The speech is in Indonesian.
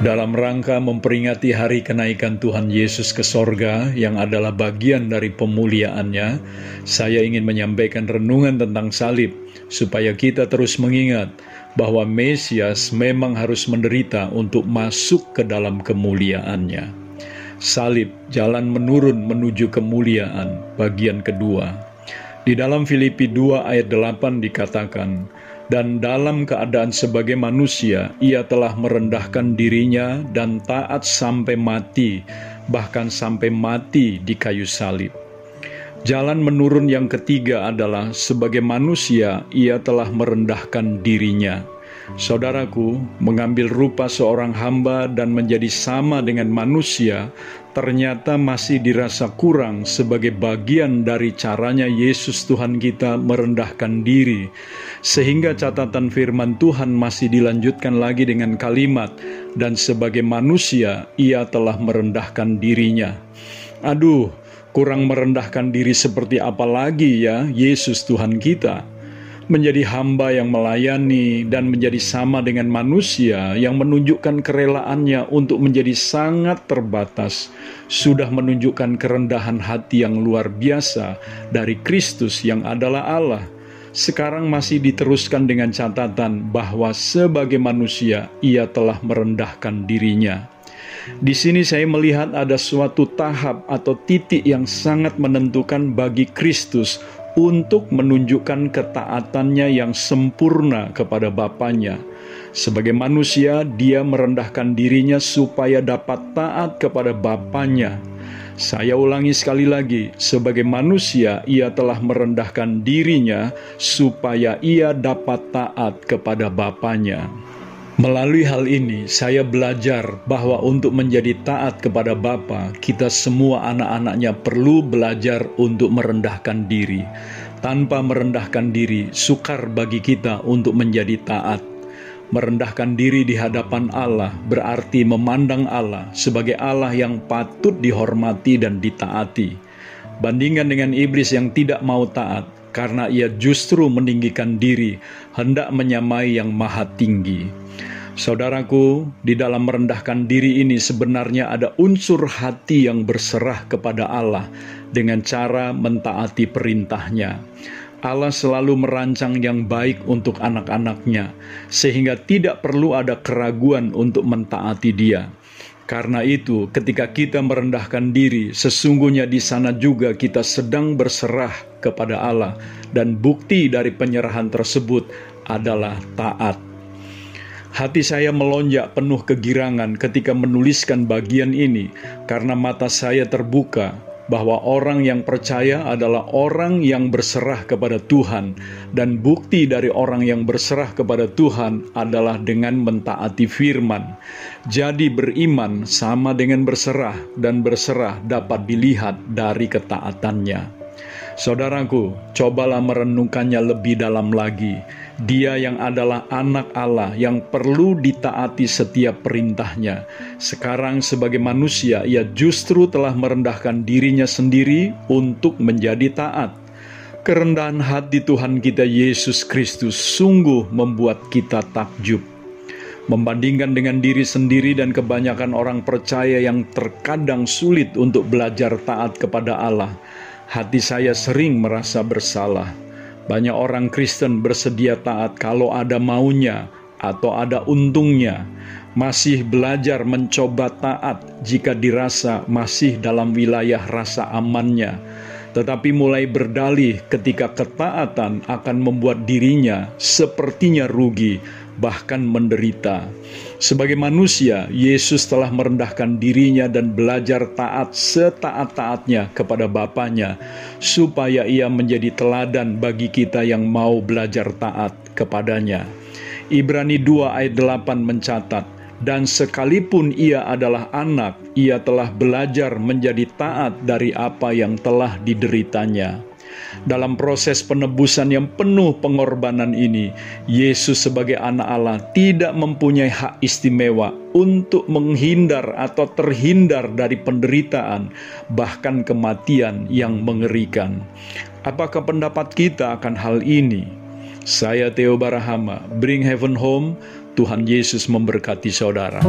Dalam rangka memperingati hari kenaikan Tuhan Yesus ke sorga yang adalah bagian dari pemuliaannya, saya ingin menyampaikan renungan tentang salib supaya kita terus mengingat bahwa Mesias memang harus menderita untuk masuk ke dalam kemuliaannya. Salib, jalan menurun menuju kemuliaan, bagian kedua. Di dalam Filipi 2 ayat 8 dikatakan, dan dalam keadaan sebagai manusia, ia telah merendahkan dirinya dan taat sampai mati, bahkan sampai mati di kayu salib. Jalan menurun yang ketiga adalah sebagai manusia, ia telah merendahkan dirinya. Saudaraku, mengambil rupa seorang hamba dan menjadi sama dengan manusia ternyata masih dirasa kurang sebagai bagian dari caranya Yesus Tuhan kita merendahkan diri. Sehingga catatan firman Tuhan masih dilanjutkan lagi dengan kalimat, dan sebagai manusia ia telah merendahkan dirinya. Aduh, kurang merendahkan diri seperti apa lagi ya Yesus Tuhan kita? Menjadi hamba yang melayani dan menjadi sama dengan manusia yang menunjukkan kerelaannya untuk menjadi sangat terbatas, sudah menunjukkan kerendahan hati yang luar biasa dari Kristus yang adalah Allah. Sekarang masih diteruskan dengan catatan bahwa sebagai manusia ia telah merendahkan dirinya. Di sini saya melihat ada suatu tahap atau titik yang sangat menentukan bagi Kristus untuk menunjukkan ketaatannya yang sempurna kepada Bapaknya. Sebagai manusia, dia merendahkan dirinya supaya dapat taat kepada Bapaknya. Saya ulangi sekali lagi, sebagai manusia ia telah merendahkan dirinya supaya ia dapat taat kepada Bapaknya. Melalui hal ini, saya belajar bahwa untuk menjadi taat kepada Bapa, kita semua anak-anaknya perlu belajar untuk merendahkan diri. Tanpa merendahkan diri, sukar bagi kita untuk menjadi taat. Merendahkan diri di hadapan Allah berarti memandang Allah sebagai Allah yang patut dihormati dan ditaati. Bandingkan dengan iblis yang tidak mau taat, karena ia justru meninggikan diri, hendak menyamai yang maha tinggi. Saudaraku, di dalam merendahkan diri ini sebenarnya ada unsur hati yang berserah kepada Allah dengan cara mentaati perintahnya. Allah selalu merancang yang baik untuk anak-anaknya, sehingga tidak perlu ada keraguan untuk mentaati Dia. Karena itu, ketika kita merendahkan diri, sesungguhnya di sana juga kita sedang berserah kepada Allah, dan bukti dari penyerahan tersebut adalah taat. Hati saya melonjak penuh kegirangan ketika menuliskan bagian ini, karena mata saya terbuka bahwa orang yang percaya adalah orang yang berserah kepada Tuhan, dan bukti dari orang yang berserah kepada Tuhan adalah dengan mentaati firman. Jadi, beriman sama dengan berserah, dan berserah dapat dilihat dari ketaatannya. Saudaraku, cobalah merenungkannya lebih dalam lagi. Dia yang adalah anak Allah yang perlu ditaati setiap perintahnya. Sekarang sebagai manusia, ia justru telah merendahkan dirinya sendiri untuk menjadi taat. Kerendahan hati Tuhan kita Yesus Kristus sungguh membuat kita takjub membandingkan dengan diri sendiri dan kebanyakan orang percaya yang terkadang sulit untuk belajar taat kepada Allah hati saya sering merasa bersalah. Banyak orang Kristen bersedia taat kalau ada maunya atau ada untungnya, masih belajar mencoba taat jika dirasa masih dalam wilayah rasa amannya, tetapi mulai berdalih ketika ketaatan akan membuat dirinya sepertinya rugi, bahkan menderita. Sebagai manusia, Yesus telah merendahkan dirinya dan belajar taat setaat-taatnya kepada Bapaknya, supaya ia menjadi teladan bagi kita yang mau belajar taat kepadanya. Ibrani 2 ayat 8 mencatat, dan sekalipun ia adalah anak, ia telah belajar menjadi taat dari apa yang telah dideritanya. Dalam proses penebusan yang penuh pengorbanan ini, Yesus sebagai anak Allah tidak mempunyai hak istimewa untuk menghindar atau terhindar dari penderitaan, bahkan kematian yang mengerikan. Apakah pendapat kita akan hal ini? Saya Theo Barahama, Bring Heaven Home Tuhan Yesus memberkati saudara.